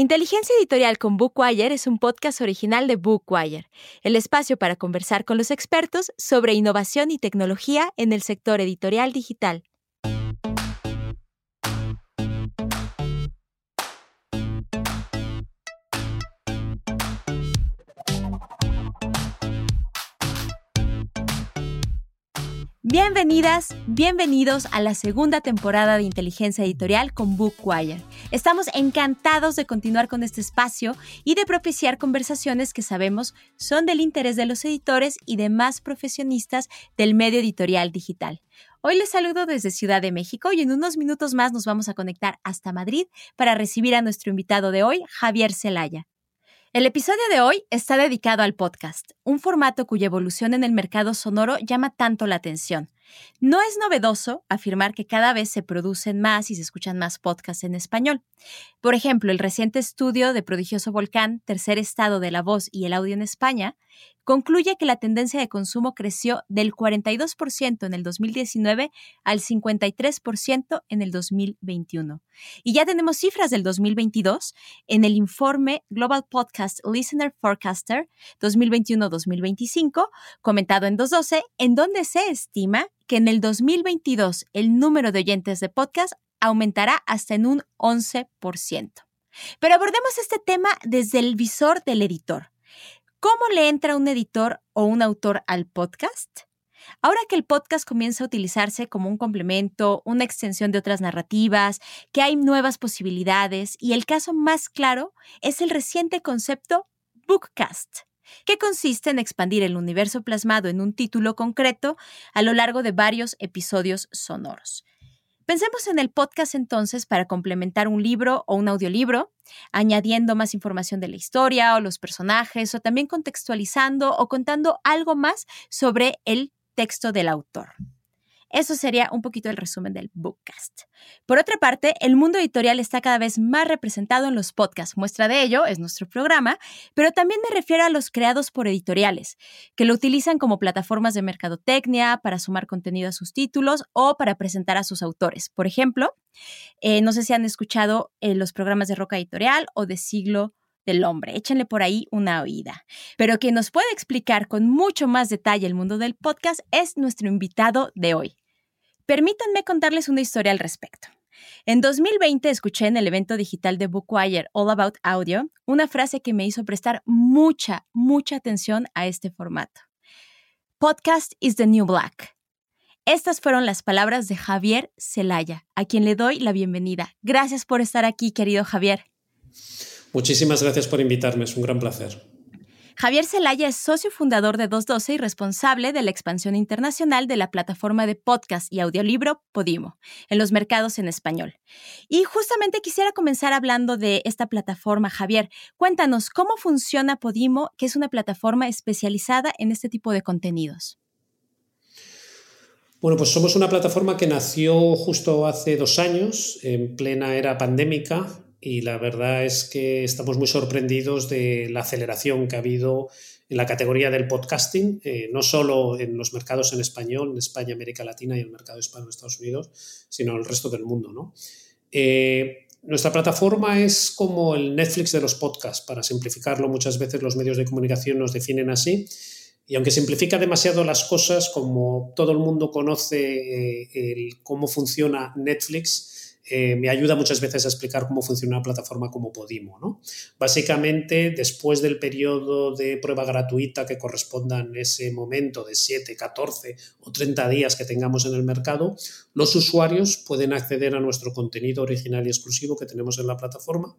Inteligencia Editorial con Bookwire es un podcast original de Bookwire, el espacio para conversar con los expertos sobre innovación y tecnología en el sector editorial digital. Bienvenidas, bienvenidos a la segunda temporada de Inteligencia Editorial con Bookwire. Estamos encantados de continuar con este espacio y de propiciar conversaciones que sabemos son del interés de los editores y demás profesionistas del medio editorial digital. Hoy les saludo desde Ciudad de México y en unos minutos más nos vamos a conectar hasta Madrid para recibir a nuestro invitado de hoy, Javier Celaya. El episodio de hoy está dedicado al podcast, un formato cuya evolución en el mercado sonoro llama tanto la atención. No es novedoso afirmar que cada vez se producen más y se escuchan más podcasts en español. Por ejemplo, el reciente estudio de Prodigioso Volcán, Tercer Estado de la Voz y el Audio en España, concluye que la tendencia de consumo creció del 42% en el 2019 al 53% en el 2021. Y ya tenemos cifras del 2022 en el informe Global Podcast Listener Forecaster 2021-2025, comentado en 212, en donde se estima que en el 2022 el número de oyentes de podcast aumentará hasta en un 11%. Pero abordemos este tema desde el visor del editor. ¿Cómo le entra un editor o un autor al podcast? Ahora que el podcast comienza a utilizarse como un complemento, una extensión de otras narrativas, que hay nuevas posibilidades y el caso más claro es el reciente concepto Bookcast, que consiste en expandir el universo plasmado en un título concreto a lo largo de varios episodios sonoros. Pensemos en el podcast entonces para complementar un libro o un audiolibro, añadiendo más información de la historia o los personajes, o también contextualizando o contando algo más sobre el texto del autor. Eso sería un poquito el resumen del Bookcast. Por otra parte, el mundo editorial está cada vez más representado en los podcasts. Muestra de ello es nuestro programa, pero también me refiero a los creados por editoriales, que lo utilizan como plataformas de mercadotecnia para sumar contenido a sus títulos o para presentar a sus autores. Por ejemplo, eh, no sé si han escuchado eh, los programas de Roca Editorial o de Siglo del hombre. Échenle por ahí una oída. Pero quien nos puede explicar con mucho más detalle el mundo del podcast es nuestro invitado de hoy. Permítanme contarles una historia al respecto. En 2020 escuché en el evento digital de Bookwire All About Audio una frase que me hizo prestar mucha, mucha atención a este formato. Podcast is the new black. Estas fueron las palabras de Javier Celaya, a quien le doy la bienvenida. Gracias por estar aquí, querido Javier. Muchísimas gracias por invitarme, es un gran placer. Javier Celaya es socio fundador de 212 y responsable de la expansión internacional de la plataforma de podcast y audiolibro Podimo en los mercados en español. Y justamente quisiera comenzar hablando de esta plataforma, Javier. Cuéntanos cómo funciona Podimo, que es una plataforma especializada en este tipo de contenidos. Bueno, pues somos una plataforma que nació justo hace dos años, en plena era pandémica, y la verdad es que estamos muy sorprendidos de la aceleración que ha habido en la categoría del podcasting, eh, no solo en los mercados en español, en España, América Latina y el mercado hispano de Estados Unidos, sino en el resto del mundo. ¿no? Eh, nuestra plataforma es como el Netflix de los podcasts, para simplificarlo, muchas veces los medios de comunicación nos definen así. Y aunque simplifica demasiado las cosas, como todo el mundo conoce eh, cómo funciona Netflix, eh, me ayuda muchas veces a explicar cómo funciona una plataforma como Podimo. ¿no? Básicamente, después del periodo de prueba gratuita que corresponda en ese momento de 7, 14 o 30 días que tengamos en el mercado, los usuarios pueden acceder a nuestro contenido original y exclusivo que tenemos en la plataforma.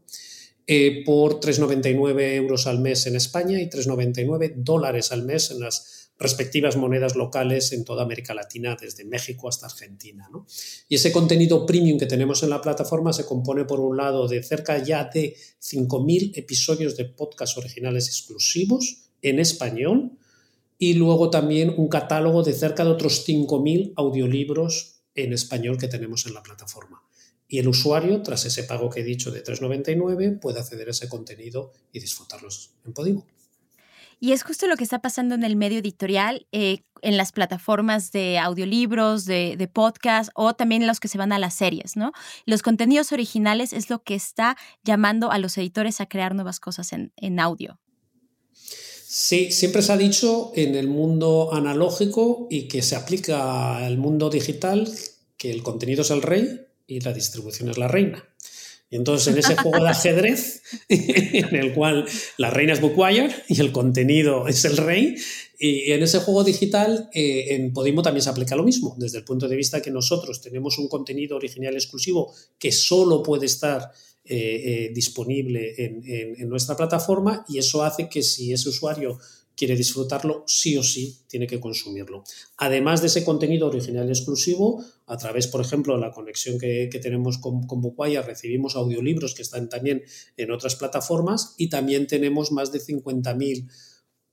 Eh, por 3,99 euros al mes en España y 3,99 dólares al mes en las respectivas monedas locales en toda América Latina, desde México hasta Argentina. Y ese contenido premium que tenemos en la plataforma se compone, por un lado, de cerca ya de 5.000 episodios de podcast originales exclusivos en español y luego también un catálogo de cerca de otros 5.000 audiolibros en español que tenemos en la plataforma. Y el usuario, tras ese pago que he dicho de 3,99, puede acceder a ese contenido y disfrutarlos en Podimo. Y es justo lo que está pasando en el medio editorial, eh, en las plataformas de audiolibros, de, de, podcast o también los que se van a las series, ¿no? Los contenidos originales es lo que está llamando a los editores a crear nuevas cosas en, en audio. Sí, siempre se ha dicho en el mundo analógico y que se aplica al mundo digital que el contenido es el rey y la distribución es la reina. Y entonces en ese juego de ajedrez, en el cual la reina es Bookwire y el contenido es el rey, y en ese juego digital eh, en Podimo también se aplica lo mismo, desde el punto de vista que nosotros tenemos un contenido original exclusivo que solo puede estar eh, eh, disponible en, nuestra plataforma y eso hace que si ese usuario quiere disfrutarlo, sí o sí tiene que consumirlo. Además de ese contenido original exclusivo, a través, por ejemplo, de la conexión que, tenemos con, con recibimos audiolibros que están también en otras plataformas y también tenemos más de 50.000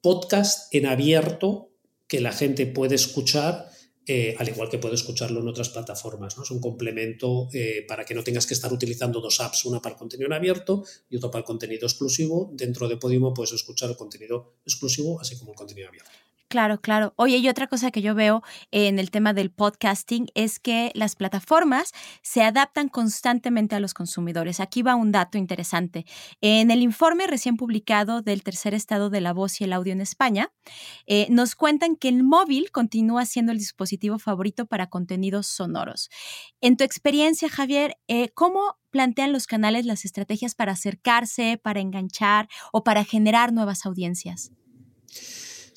podcasts en abierto que la gente puede escuchar eh, al igual que puedo escucharlo en otras plataformas. ¿no? Es un complemento eh, para que no tengas que estar utilizando dos apps, una para el contenido en abierto y otra para el contenido exclusivo. Dentro de Podimo puedes escuchar el contenido exclusivo, así como el contenido abierto. Claro, claro. Oye, y otra cosa que yo veo en el tema del podcasting es que las plataformas se adaptan constantemente a los consumidores. Aquí va un dato interesante. En el informe recién publicado del tercer estado de la voz y el audio en España, eh, nos cuentan que el móvil continúa siendo el dispositivo favorito para contenidos sonoros. En tu experiencia, Javier, eh, ¿cómo plantean los canales las estrategias para acercarse, para enganchar o para generar nuevas audiencias?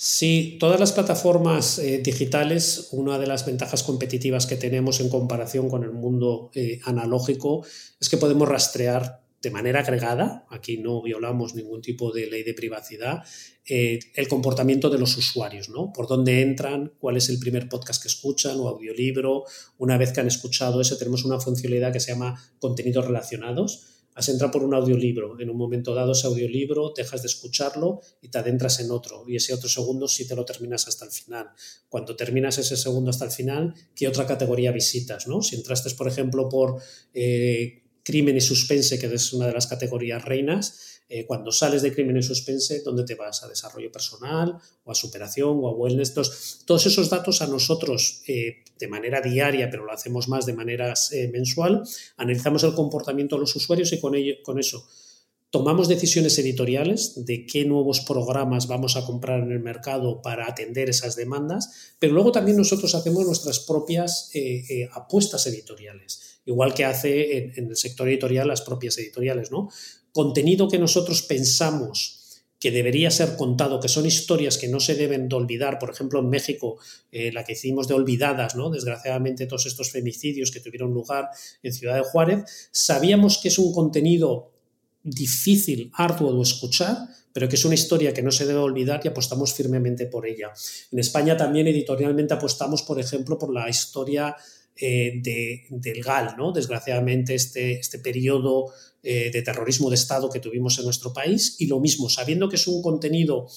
Sí, todas las plataformas eh, digitales, una de las ventajas competitivas que tenemos en comparación con el mundo eh, analógico es que podemos rastrear de manera agregada, aquí no violamos ningún tipo de ley de privacidad, eh, el comportamiento de los usuarios, ¿no? Por dónde entran, cuál es el primer podcast que escuchan o audiolibro. Una vez que han escuchado eso, tenemos una funcionalidad que se llama contenidos relacionados has entrado por un audiolibro, en un momento dado ese audiolibro dejas de escucharlo y te adentras en otro, y ese otro segundo sí te lo terminas hasta el final. Cuando terminas ese segundo hasta el final, ¿qué otra categoría visitas? ¿no? Si entraste, por ejemplo, por eh, crimen y suspense, que es una de las categorías reinas, eh, cuando sales de crimen y suspense, ¿dónde te vas? ¿A desarrollo personal o a superación o a wellness? todos esos datos a nosotros eh, de manera diaria, pero lo hacemos más de manera eh, mensual, analizamos el comportamiento de los usuarios y con, ello, con eso tomamos decisiones editoriales de qué nuevos programas vamos a comprar en el mercado para atender esas demandas, pero luego también nosotros hacemos nuestras propias apuestas editoriales, igual que hace en, en, el sector editorial las propias editoriales, ¿no? contenido que nosotros pensamos que debería ser contado, que son historias que no se deben de olvidar. Por ejemplo, en México, eh, la que hicimos de Olvidadas, ¿no? Desgraciadamente, todos estos femicidios que tuvieron lugar en Ciudad de Juárez, sabíamos que es un contenido difícil, arduo de escuchar, pero que es una historia que no se debe olvidar y apostamos firmemente por ella. En España también editorialmente apostamos, por ejemplo, por la historia eh, de, del GAL, ¿no? Desgraciadamente, este, este periodo eh, de terrorismo de Estado que tuvimos en nuestro país y lo mismo, sabiendo que es un contenido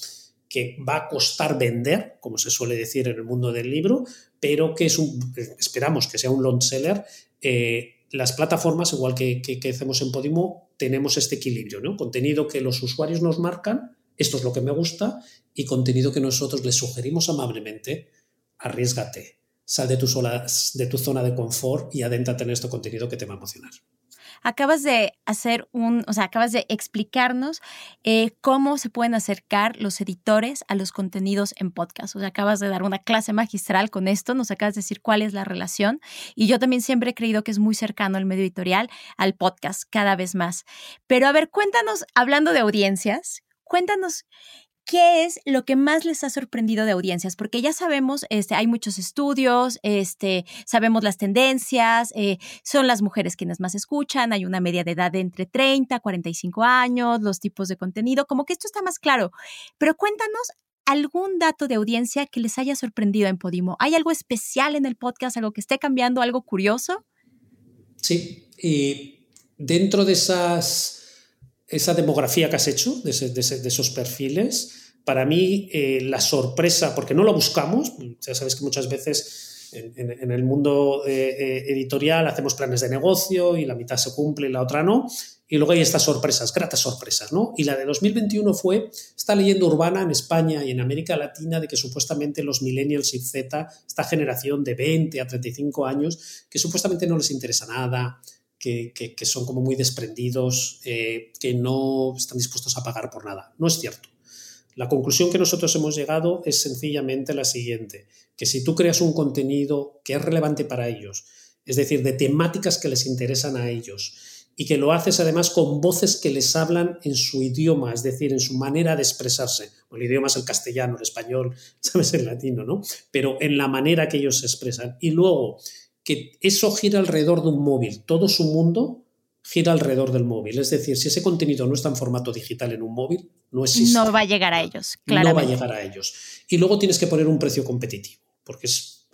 que va a costar vender, como se suele decir en el mundo del libro, pero que es un, esperamos que sea un long seller. Eh, las plataformas, igual que, que, hacemos en Podimo, tenemos este equilibrio, ¿no? Contenido que los usuarios nos marcan, esto es lo que me gusta, y contenido que nosotros les sugerimos amablemente, arriesgate, sal de tu, de tu zona de confort y adéntrate en este contenido que te va a emocionar acabas de hacer un, o sea, acabas de explicarnos eh, cómo se pueden acercar los editores a los contenidos en podcast. O sea, acabas de dar una clase magistral con esto, nos acabas de decir cuál es la relación. Y yo también siempre he creído que es muy cercano el medio editorial al podcast, cada vez más. Pero a ver, cuéntanos, hablando de audiencias, cuéntanos ¿qué es lo que más les ha sorprendido de audiencias? Porque ya sabemos, este, hay muchos estudios, este, sabemos las tendencias, eh, son las mujeres quienes más escuchan, hay una media de edad de entre 30, 45 años, los tipos de contenido, como que esto está más claro. Pero cuéntanos algún dato de audiencia que les haya sorprendido en Podimo. ¿Hay algo especial en el podcast, algo que esté cambiando, algo curioso? Sí, y dentro de esas esa demografía que has hecho, de, esos perfiles, para mí eh, la sorpresa, porque no lo buscamos, ya sabes que muchas veces en, el mundo eh, eh, editorial hacemos planes de negocio y la mitad se cumple y la otra no, y luego hay estas sorpresas, gratas sorpresas, ¿no? Y la de 2021 fue esta leyenda urbana en España y en América Latina de que supuestamente los millennials y Z, esta generación de 20 a 35 años, que supuestamente no les interesa nada, que, son como muy desprendidos, eh, que no están dispuestos a pagar por nada. No es cierto. La conclusión que nosotros hemos llegado es sencillamente la siguiente, que si tú creas un contenido que es relevante para ellos, es decir, de temáticas que les interesan a ellos, y que lo haces además con voces que les hablan en su idioma, es decir, en su manera de expresarse. el idioma es el castellano, el español, sabes, el latino, ¿no? Pero en la manera que ellos se expresan. Y luego, que eso gira alrededor de un móvil, todo su mundo gira alrededor del móvil. Es decir, si ese contenido no está en formato digital en un móvil, no existe. No va a llegar a ellos, claramente. No va a llegar a ellos. Y luego tienes que poner un precio competitivo, porque es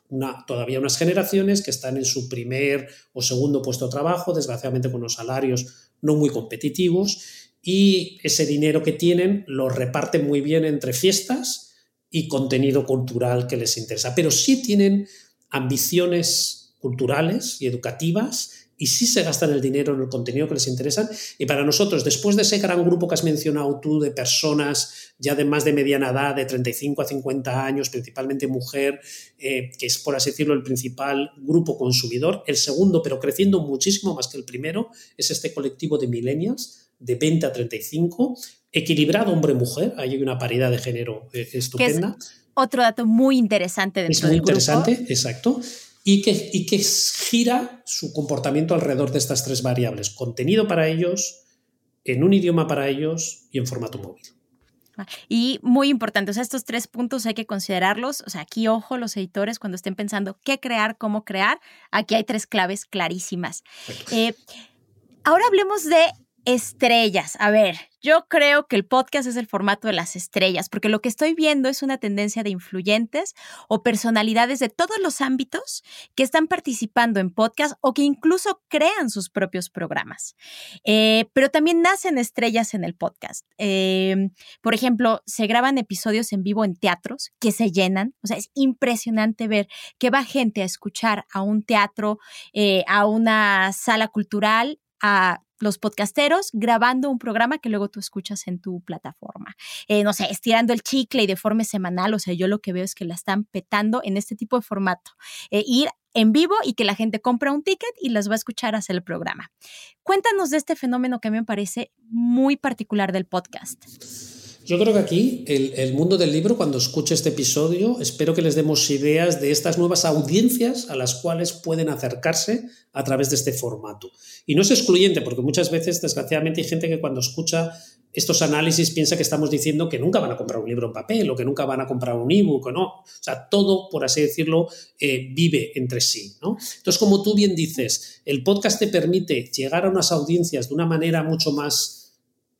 todavía unas generaciones que están en su primer o segundo puesto de trabajo, desgraciadamente con unos salarios no muy competitivos, y ese dinero que tienen lo reparten muy bien entre fiestas y contenido cultural que les interesa. Pero sí tienen ambiciones culturales y educativas y sí se gastan el dinero en el contenido que les interesa. Y para nosotros, después de ese gran grupo que has mencionado tú de personas ya de más de mediana edad, de 35 a 50 años, principalmente mujer, eh, que es, por así decirlo, el principal grupo consumidor, el segundo, pero creciendo muchísimo más que el primero, es este colectivo de millennials de 20 a 35, equilibrado hombre-mujer, ahí hay una paridad de género eh, estupenda. otro dato muy interesante dentro Es muy interesante, exacto y que, y que gira su comportamiento alrededor de estas tres variables. Contenido para ellos, en un idioma para ellos y en formato móvil. Ah, y muy importante, o sea, estos tres puntos hay que considerarlos. O sea, aquí ojo los editores cuando estén pensando qué crear, cómo crear. Aquí hay tres claves clarísimas. Eh, ahora hablemos de estrellas. A ver, yo creo que el podcast es el formato de las estrellas, porque lo que estoy viendo es una tendencia de influyentes o personalidades de todos los ámbitos que están participando en podcast o que incluso crean sus propios programas. Eh, pero también nacen estrellas en el podcast. Em, por ejemplo, se graban episodios en vivo en teatros que se llenan. O sea, es impresionante ver que va gente a escuchar a un teatro, eh, a una sala cultural, a los podcasteros grabando un programa que luego tú escuchas en tu plataforma. Eh, no sé, estirando el chicle y de forma semanal, o sea, yo lo que veo es que la están petando en este tipo de formato. Eh, ir en vivo y que la gente compra un ticket y las va a escuchar hacer el programa. Cuéntanos de este fenómeno que a mí me parece muy particular del podcast. Yo creo que aquí el, mundo del libro, cuando escuche este episodio, espero que les demos ideas de estas nuevas audiencias a las cuales pueden acercarse a través de este formato. Y no es excluyente, porque muchas veces, desgraciadamente, hay gente que cuando escucha estos análisis piensa que estamos diciendo que nunca van a comprar un libro en papel o que nunca van a comprar un ebook o no. O sea, todo, por así decirlo, eh, vive entre sí. Entonces, como tú bien dices, el podcast te permite llegar a unas audiencias de una manera mucho más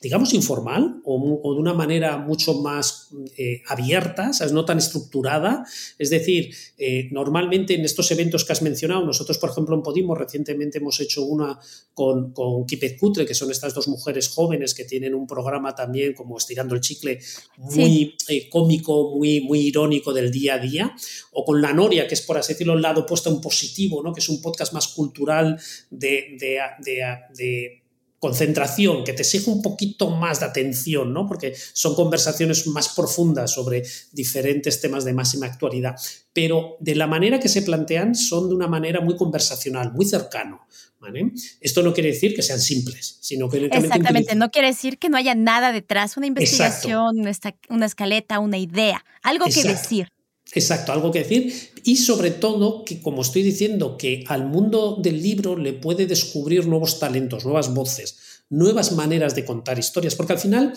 digamos, informal o, de una manera mucho más eh, abierta, ¿sabes? no tan estructurada. Es decir, eh, normalmente en estos eventos que has mencionado, nosotros, por ejemplo, en Podimo recientemente hemos hecho una con, con Kipet Cutre, que son estas dos mujeres jóvenes que tienen un programa también como estirando el chicle muy eh, cómico, muy, muy irónico del día a día, o con La Noria, que es, por así decirlo, el lado opuesto en positivo, ¿no? que es un podcast más cultural de, de, de concentración, que te exige un poquito más de atención, ¿no? Porque son conversaciones más profundas sobre diferentes temas de máxima actualidad. Pero de la manera que se plantean son de una manera muy conversacional, muy cercano. ¿vale? Esto no quiere decir que sean simples, sino que... Exactamente, no quiere decir que no haya nada detrás, una investigación, una escaleta, una idea, algo que decir. Exacto, algo que decir. Y sobre todo que, como estoy diciendo, que al mundo del libro le puede descubrir nuevos talentos, nuevas voces, nuevas maneras de contar historias, porque al final,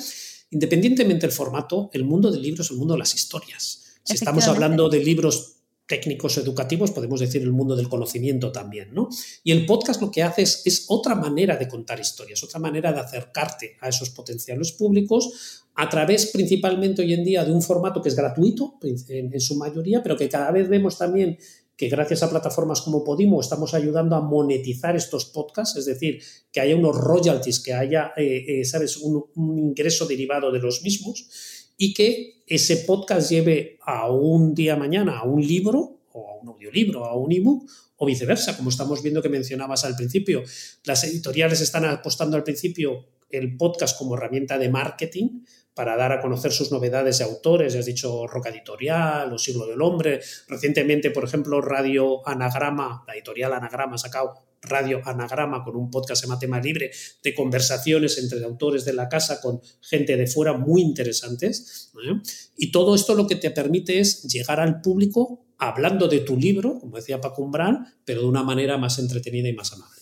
independientemente del formato, el mundo del libro es el mundo de las historias. Si estamos hablando de libros técnicos educativos, podemos decir el mundo del conocimiento también, ¿no? Y el podcast lo que hace es, otra manera de contar historias, otra manera de acercarte a esos potenciales públicos a través principalmente hoy en día de un formato que es gratuito en, su mayoría, pero que cada vez vemos también que gracias a plataformas como Podimo estamos ayudando a monetizar estos podcasts, es decir, que haya unos royalties, que haya, eh, eh, ¿sabes?, un, un ingreso derivado de los mismos y que ese podcast lleve a un día mañana a un libro o a un audiolibro, a un ebook, o viceversa, como estamos viendo que mencionabas al principio. Las editoriales están apostando al principio el podcast como herramienta de marketing para dar a conocer sus novedades de autores, ya has dicho Roca Editorial o Siglo del Hombre. Recientemente, por ejemplo, Radio Anagrama, la editorial Anagrama ha sacado Radio Anagrama con un podcast llama Tema Libre de conversaciones entre autores de la casa con gente de fuera muy interesantes. Y todo esto lo que te permite es llegar al público hablando de tu libro, como decía Paco Umbral, pero de una manera más entretenida y más amable.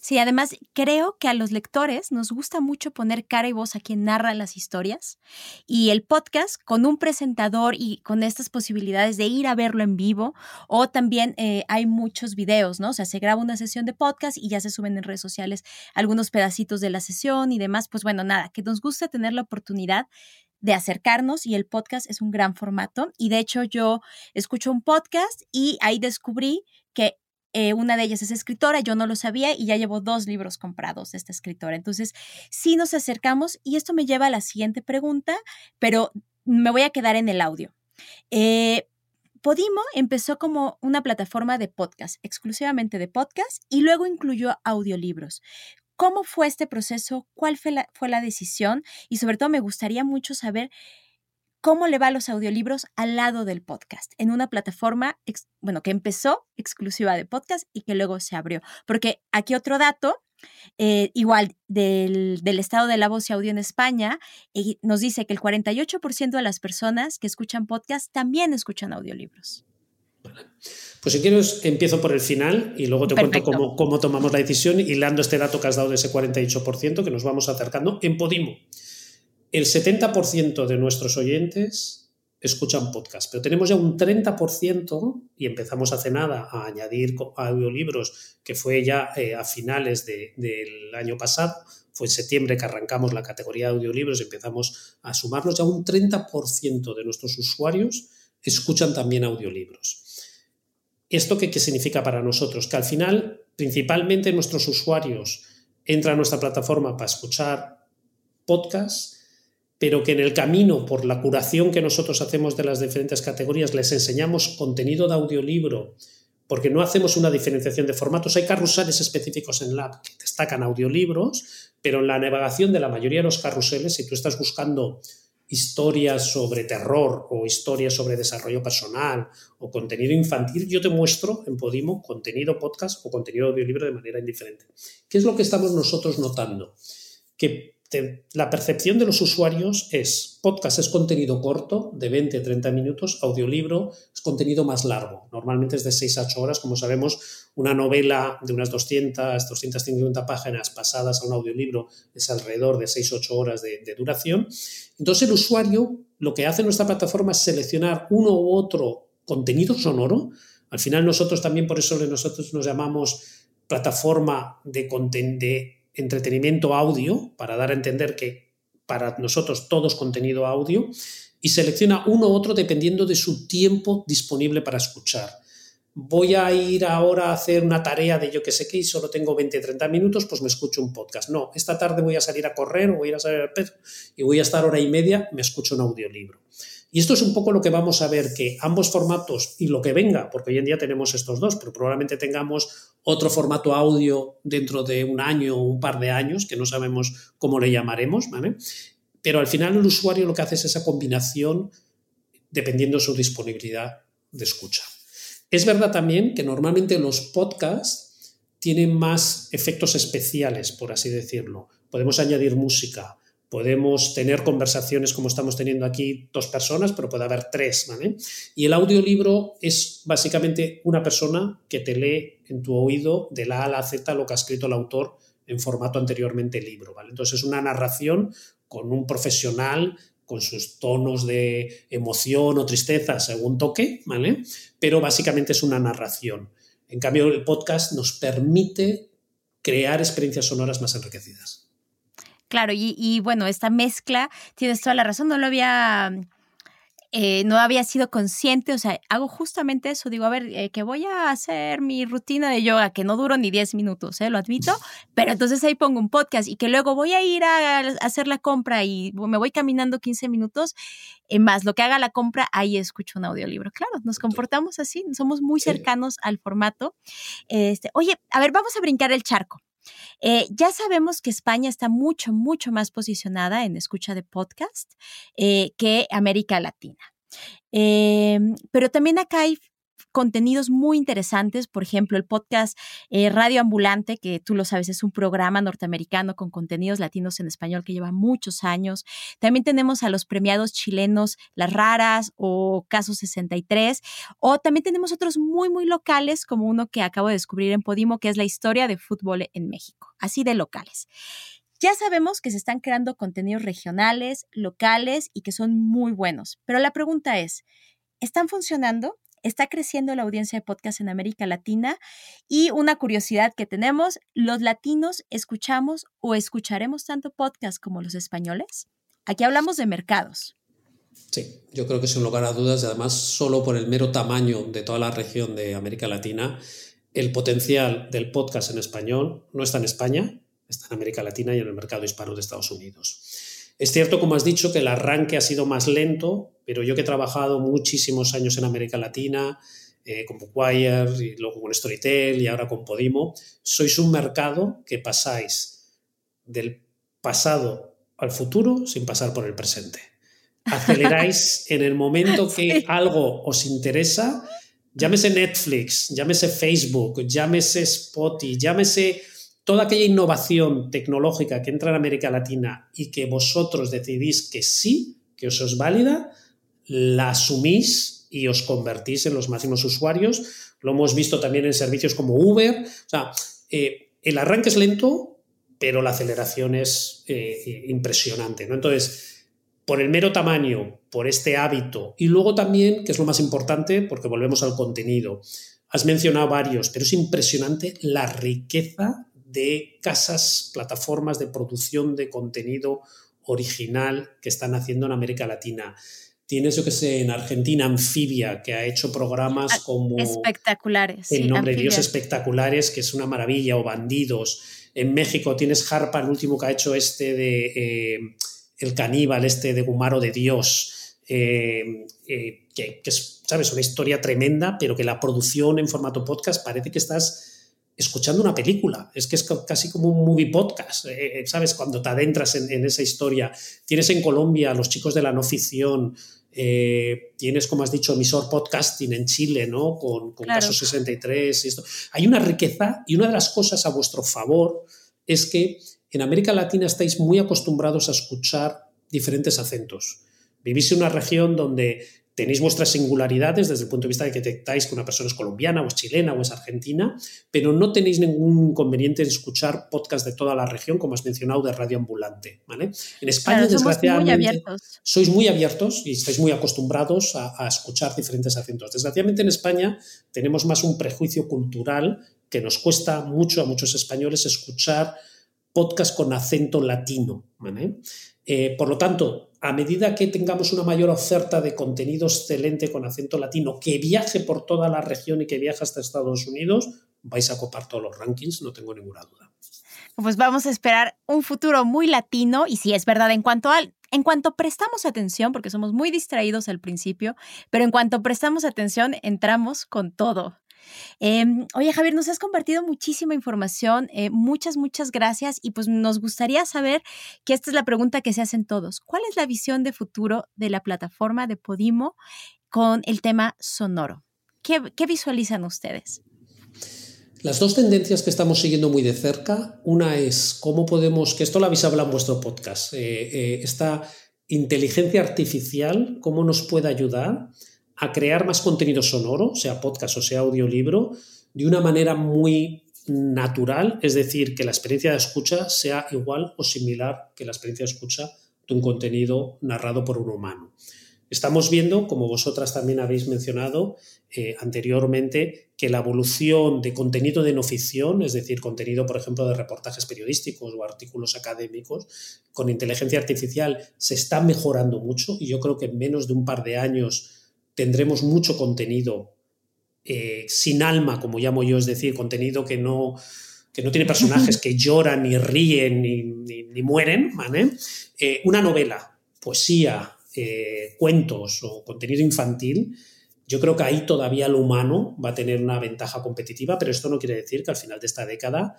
Sí, además creo que a los lectores nos gusta mucho poner cara y voz a quien narra las historias y el podcast con un presentador y con estas posibilidades de ir a verlo en vivo o también eh, hay muchos videos, ¿no? O sea, se graba una sesión de podcast y ya se suben en redes sociales algunos pedacitos de la sesión y demás. Pues bueno, nada, que nos gusta tener la oportunidad de acercarnos y el podcast es un gran formato. Y de hecho yo escucho un podcast y ahí descubrí que eh, una de ellas es escritora, yo no lo sabía y ya llevo dos libros comprados de esta escritora. Entonces, sí nos acercamos y esto me lleva a la siguiente pregunta, pero me voy a quedar en el audio. Eh, Podimo empezó como una plataforma de podcast, exclusivamente de podcast, y luego incluyó audiolibros. ¿Cómo fue este proceso? ¿Cuál fue la, fue la decisión? Y sobre todo me gustaría mucho saber cómo le va a los audiolibros al lado del podcast, en una plataforma, bueno, que empezó exclusiva de podcast y que luego se abrió. Porque aquí otro dato, eh, igual del, estado de la voz y audio en España, nos dice que el 48% de las personas que escuchan podcast también escuchan audiolibros. Pues si quieres, empiezo por el final y luego te cuento cómo, cómo tomamos la decisión, hilando este dato que has dado de ese 48%, que nos vamos acercando en Podimo. El 70% de nuestros oyentes escuchan podcast, pero tenemos ya un 30% y empezamos hace nada a añadir audiolibros, que fue ya eh, a finales del año pasado, fue en septiembre que arrancamos la categoría de audiolibros y empezamos a sumarlos, ya un 30% de nuestros usuarios escuchan también audiolibros. ¿Esto qué, qué significa para nosotros? Que al final, principalmente nuestros usuarios entran a nuestra plataforma para escuchar podcasts, pero que en el camino, por la curación que nosotros hacemos de las diferentes categorías, les enseñamos contenido de audiolibro, porque no hacemos una diferenciación de formatos. Hay carruseles específicos en Lab que destacan audiolibros, pero en la navegación de la mayoría de los carruseles, si tú estás buscando historias sobre terror o historias sobre desarrollo personal o contenido infantil, yo te muestro en Podimo contenido podcast o contenido audiolibro de manera indiferente. ¿Qué es lo que estamos nosotros notando? Que la percepción de los usuarios es podcast es contenido corto, de 20 a 30 minutos, audiolibro es contenido más largo, normalmente es de 6 a 8 horas, como sabemos, una novela de unas 200, 250 páginas pasadas a un audiolibro es alrededor de 6 a 8 horas de, duración. Entonces el usuario lo que hace nuestra plataforma es seleccionar uno u otro contenido sonoro, al final nosotros también por eso nosotros nos llamamos plataforma de, de entretenimiento audio, para dar a entender que para nosotros todo es contenido audio, y selecciona uno u otro dependiendo de su tiempo disponible para escuchar. Voy a ir ahora a hacer una tarea de yo que sé qué y solo tengo 20, 30 minutos, pues me escucho un podcast. No, esta tarde voy a salir a correr o voy a ir a salir al perro y voy a estar hora y media, me escucho un audiolibro. Y esto es un poco lo que vamos a ver, que ambos formatos y lo que venga, porque hoy en día tenemos estos dos, pero probablemente tengamos otro formato audio dentro de un año o un par de años, que no sabemos cómo le llamaremos, ¿vale? Pero al final el usuario lo que hace es esa combinación dependiendo de su disponibilidad de escucha. Es verdad también que normalmente los podcasts tienen más efectos especiales, por así decirlo. Podemos añadir música, Podemos tener conversaciones como estamos teniendo aquí dos personas, pero puede haber tres, ¿vale? Y el audiolibro es básicamente una persona que te lee en tu oído de la A a la Z lo que ha escrito el autor en formato anteriormente libro, ¿vale? Entonces es una narración con un profesional con sus tonos de emoción o tristeza según toque, ¿vale? Pero básicamente es una narración. En cambio, el podcast nos permite crear experiencias sonoras más enriquecidas. Claro, y, bueno, esta mezcla, tienes toda la razón, no lo había eh, no había sido consciente, o sea, hago justamente eso, digo, a ver, eh, que voy a hacer mi rutina de yoga, que no duro ni 10 minutos, ¿eh? lo admito, pero entonces ahí pongo un podcast y que luego voy a ir a, hacer la compra y me voy caminando 15 minutos, más lo que haga la compra, ahí escucho un audiolibro. Claro, nos comportamos así, somos muy cercanos al formato. Este, oye, a ver, vamos a brincar el charco. Eh, ya sabemos que España está mucho, mucho más posicionada en escucha de podcast eh, que América Latina. Em, pero también acá hay contenidos muy interesantes, por ejemplo, el podcast eh, Radio Ambulante, que tú lo sabes, es un programa norteamericano con contenidos latinos en español que lleva muchos años. También tenemos a los premiados chilenos Las Raras o Caso 63, o también tenemos otros muy, muy locales, como uno que acabo de descubrir en Podimo, que es la historia de fútbol en México, así de locales. Ya sabemos que se están creando contenidos regionales, locales y que son muy buenos, pero la pregunta es, ¿están funcionando? Está creciendo la audiencia de podcast en América Latina y una curiosidad que tenemos, ¿los latinos escuchamos o escucharemos tanto podcast como los españoles? Aquí hablamos de mercados. Sí, yo creo que sin lugar a dudas, y además solo por el mero tamaño de toda la región de América Latina, el potencial del podcast en español no está en España, está en América Latina y en el mercado hispano de Estados Unidos. Es cierto, como has dicho, que el arranque ha sido más lento, pero yo que he trabajado muchísimos años en América Latina, eh, con Bookwire, y luego con Storytel y ahora con Podimo, sois un mercado que pasáis del pasado al futuro sin pasar por el presente. Aceleráis en el momento que algo os interesa, llámese Netflix, llámese Facebook, llámese Spotify, llámese toda aquella innovación tecnológica que entra en América Latina y que vosotros decidís que sí, que os es válida, la asumís y os convertís en los máximos usuarios. Lo hemos visto también en servicios como Uber. O sea, eh, el arranque es lento, pero la aceleración es eh, impresionante. Entonces, por el mero tamaño, por este hábito y luego también, que es lo más importante, porque volvemos al contenido. Has mencionado varios, pero es impresionante la riqueza de casas, plataformas de producción de contenido original que están haciendo en América Latina. Tienes, yo que sé, en Argentina, Anfibia, que ha hecho programas ah, como... Espectaculares. El nombre de Dios espectaculares, que es una maravilla, o Bandidos. En México tienes Harpa, el último que ha hecho este de eh, El caníbal, este de Gumaro de Dios, eh, eh, que, que, es, ¿sabes? Una historia tremenda, pero que la producción en formato podcast parece que estás escuchando una película. Es que es casi como un movie podcast, eh, eh, ¿sabes? Cuando te adentras en, esa historia. Tienes en Colombia los chicos de la no ficción, eh, tienes, como has dicho, emisor podcasting en Chile, ¿no? Con, con Caso 63 y esto. Hay una riqueza y una de las cosas a vuestro favor es que en América Latina estáis muy acostumbrados a escuchar diferentes acentos. Vivís en una región donde tenéis vuestras singularidades desde el punto de vista de que detectáis que una persona es colombiana o es chilena o es argentina, pero no tenéis ningún inconveniente en escuchar podcast de toda la región, como has mencionado, de Radio Ambulante. ¿vale? En España, desgraciadamente, sois muy abiertos y estáis muy acostumbrados a, a escuchar diferentes acentos. Desgraciadamente en España tenemos más un prejuicio cultural que nos cuesta mucho a muchos españoles escuchar podcast con acento latino. ¿vale? Eh, por lo tanto, a medida que tengamos una mayor oferta de contenido excelente con acento latino que viaje por toda la región y que viaje hasta Estados Unidos, vais a copar todos los rankings, no tengo ninguna duda. Pues vamos a esperar un futuro muy latino y si es verdad en cuanto al en cuanto prestamos atención, porque somos muy distraídos al principio, pero en cuanto prestamos atención, entramos con todo. Em, oye, Javier, nos has compartido muchísima información. Eh, muchas, muchas gracias. Y pues nos gustaría saber que esta es la pregunta que se hacen todos. ¿Cuál es la visión de futuro de la plataforma de Podimo con el tema sonoro? ¿Qué, visualizan ustedes? Las dos tendencias que estamos siguiendo muy de cerca, una es cómo podemos, que esto lo habéis hablado en vuestro podcast, eh, eh, esta inteligencia artificial, cómo nos puede ayudar a crear más contenido sonoro, sea podcast o sea audiolibro, de una manera muy natural, es decir, que la experiencia de escucha sea igual o similar que la experiencia de escucha de un contenido narrado por un humano. Estamos viendo, como vosotras también habéis mencionado eh, anteriormente, que la evolución de contenido de no ficción, es decir, contenido, por ejemplo, de reportajes periodísticos o artículos académicos, con inteligencia artificial se está mejorando mucho y yo creo que en menos de un par de años tendremos mucho contenido eh, sin alma, como llamo yo, es decir, contenido que no, que no tiene personajes que lloran, ni ríen, ni, mueren, eh, una novela, poesía, eh, cuentos o contenido infantil, yo creo que ahí todavía lo humano va a tener una ventaja competitiva, pero esto no quiere decir que al final de esta década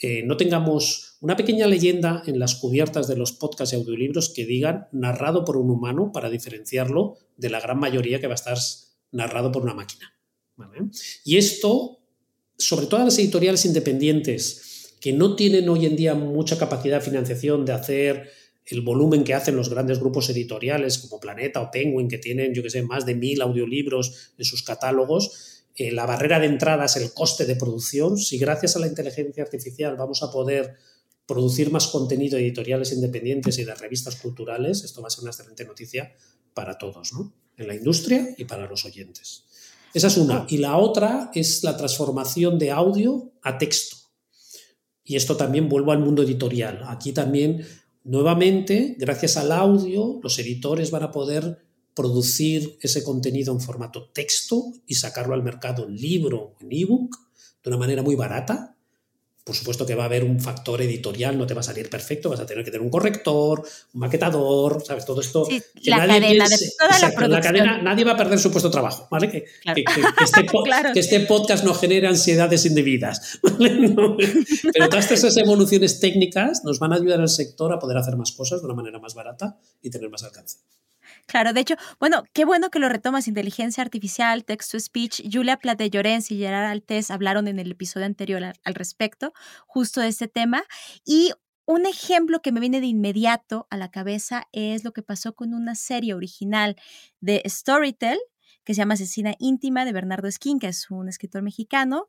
eh, no tengamos una pequeña leyenda en las cubiertas de los podcasts y audiolibros que digan narrado por un humano para diferenciarlo de la gran mayoría que va a estar narrado por una máquina. Y esto, sobre todo las editoriales independientes, que no tienen hoy en día mucha capacidad de financiación de hacer el volumen que hacen los grandes grupos editoriales como Planeta o Penguin, que tienen, yo que sé, más de mil audiolibros en sus catálogos, la barrera de entrada es el coste de producción. Si gracias a la inteligencia artificial vamos a poder producir más contenido editoriales independientes y de revistas culturales, esto va a ser una excelente noticia para todos, ¿no? En la industria y para los oyentes. Esa es una. Y la otra es la transformación de audio a texto. Y esto también vuelvo al mundo editorial. Aquí también Nuevamente, gracias al audio, los editores van a poder producir ese contenido en formato texto y sacarlo al mercado en libro, en ebook, de una manera muy barata, por supuesto que va a haber un factor editorial, no te va a salir perfecto, vas a tener que tener un corrector, un maquetador, ¿sabes? Todo esto. la cadena, de toda la producción. cadena, nadie va a perder su puesto de trabajo, ¿vale? Que, este, este, podcast no genere ansiedades indebidas, ¿vale? pero todas esas evoluciones técnicas nos van a ayudar al sector a poder hacer más cosas de una manera más barata y tener más alcance. Claro, de hecho, bueno, qué bueno que lo retomas, inteligencia artificial, text-to-speech. Julia Plate Llorens y Gerard Altés hablaron en el episodio anterior al, al respecto, justo de este tema. Y un ejemplo que me viene de inmediato a la cabeza es lo que pasó con una serie original de Storytel, que se llama Asesina Íntima de Bernardo Esquín, que es un escritor mexicano,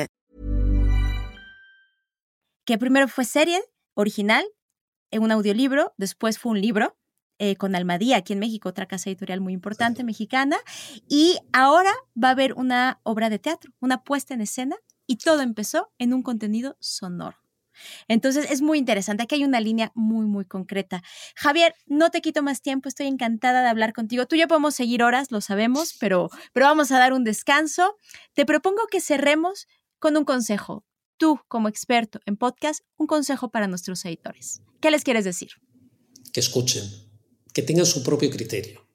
Que primero fue serie original, en un audiolibro, después fue un libro eh, con Almadía, aquí en México, otra casa editorial muy importante mexicana, y ahora va a haber una obra de teatro, una puesta en escena, y todo empezó en un contenido sonoro. Entonces es muy interesante. Aquí hay una línea muy, muy concreta. Javier, no te quito más tiempo. Estoy encantada de hablar contigo. Tú y yo podemos seguir horas, lo sabemos, pero, pero vamos a dar un descanso. Te propongo que cerremos con un consejo tú, como experto en podcast, un consejo para nuestros editores. ¿Qué les quieres decir? Que escuchen, que tengan su propio criterio,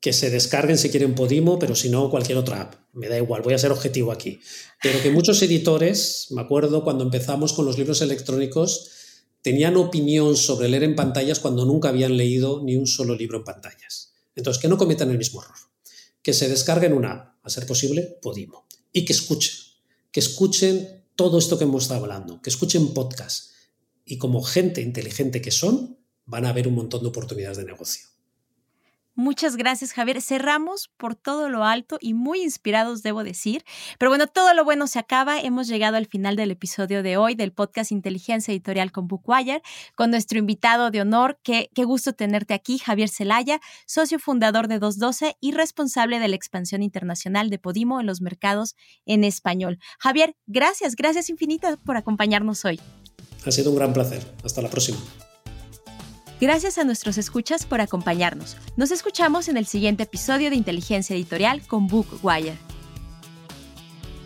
que se descarguen si quieren Podimo, pero si no, cualquier otra app. Me da igual, voy a ser objetivo aquí. Pero que muchos editores, me acuerdo cuando empezamos con los libros electrónicos, tenían opinión sobre leer en pantallas cuando nunca habían leído ni un solo libro en pantallas. Entonces, que no cometan el mismo error. Que se descarguen una app, a ser posible, Podimo. Y que escuchen. Que escuchen todo esto que hemos estado hablando, que escuchen podcast y como gente inteligente que son, van a ver un montón de oportunidades de negocio. Muchas gracias, Javier. Cerramos por todo lo alto y muy inspirados, debo decir. Pero bueno, todo lo bueno se acaba. Hemos llegado al final del episodio de hoy del podcast Inteligencia Editorial con Bookwire, con nuestro invitado de honor. Qué, qué gusto tenerte aquí, Javier Celaya, socio fundador de 212 y responsable de la expansión internacional de Podimo en los mercados en español. Javier, gracias, gracias infinitas por acompañarnos hoy. Ha sido un gran placer. Hasta la próxima. Gracias a nuestros escuchas por acompañarnos. Nos escuchamos en el siguiente episodio de Inteligencia Editorial con Bookwire.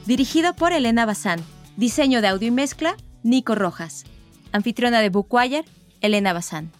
Dirigido por Elena Bazán. Diseño de audio y mezcla, Nico Rojas. Anfitriona de Bookwire, Elena Bazán.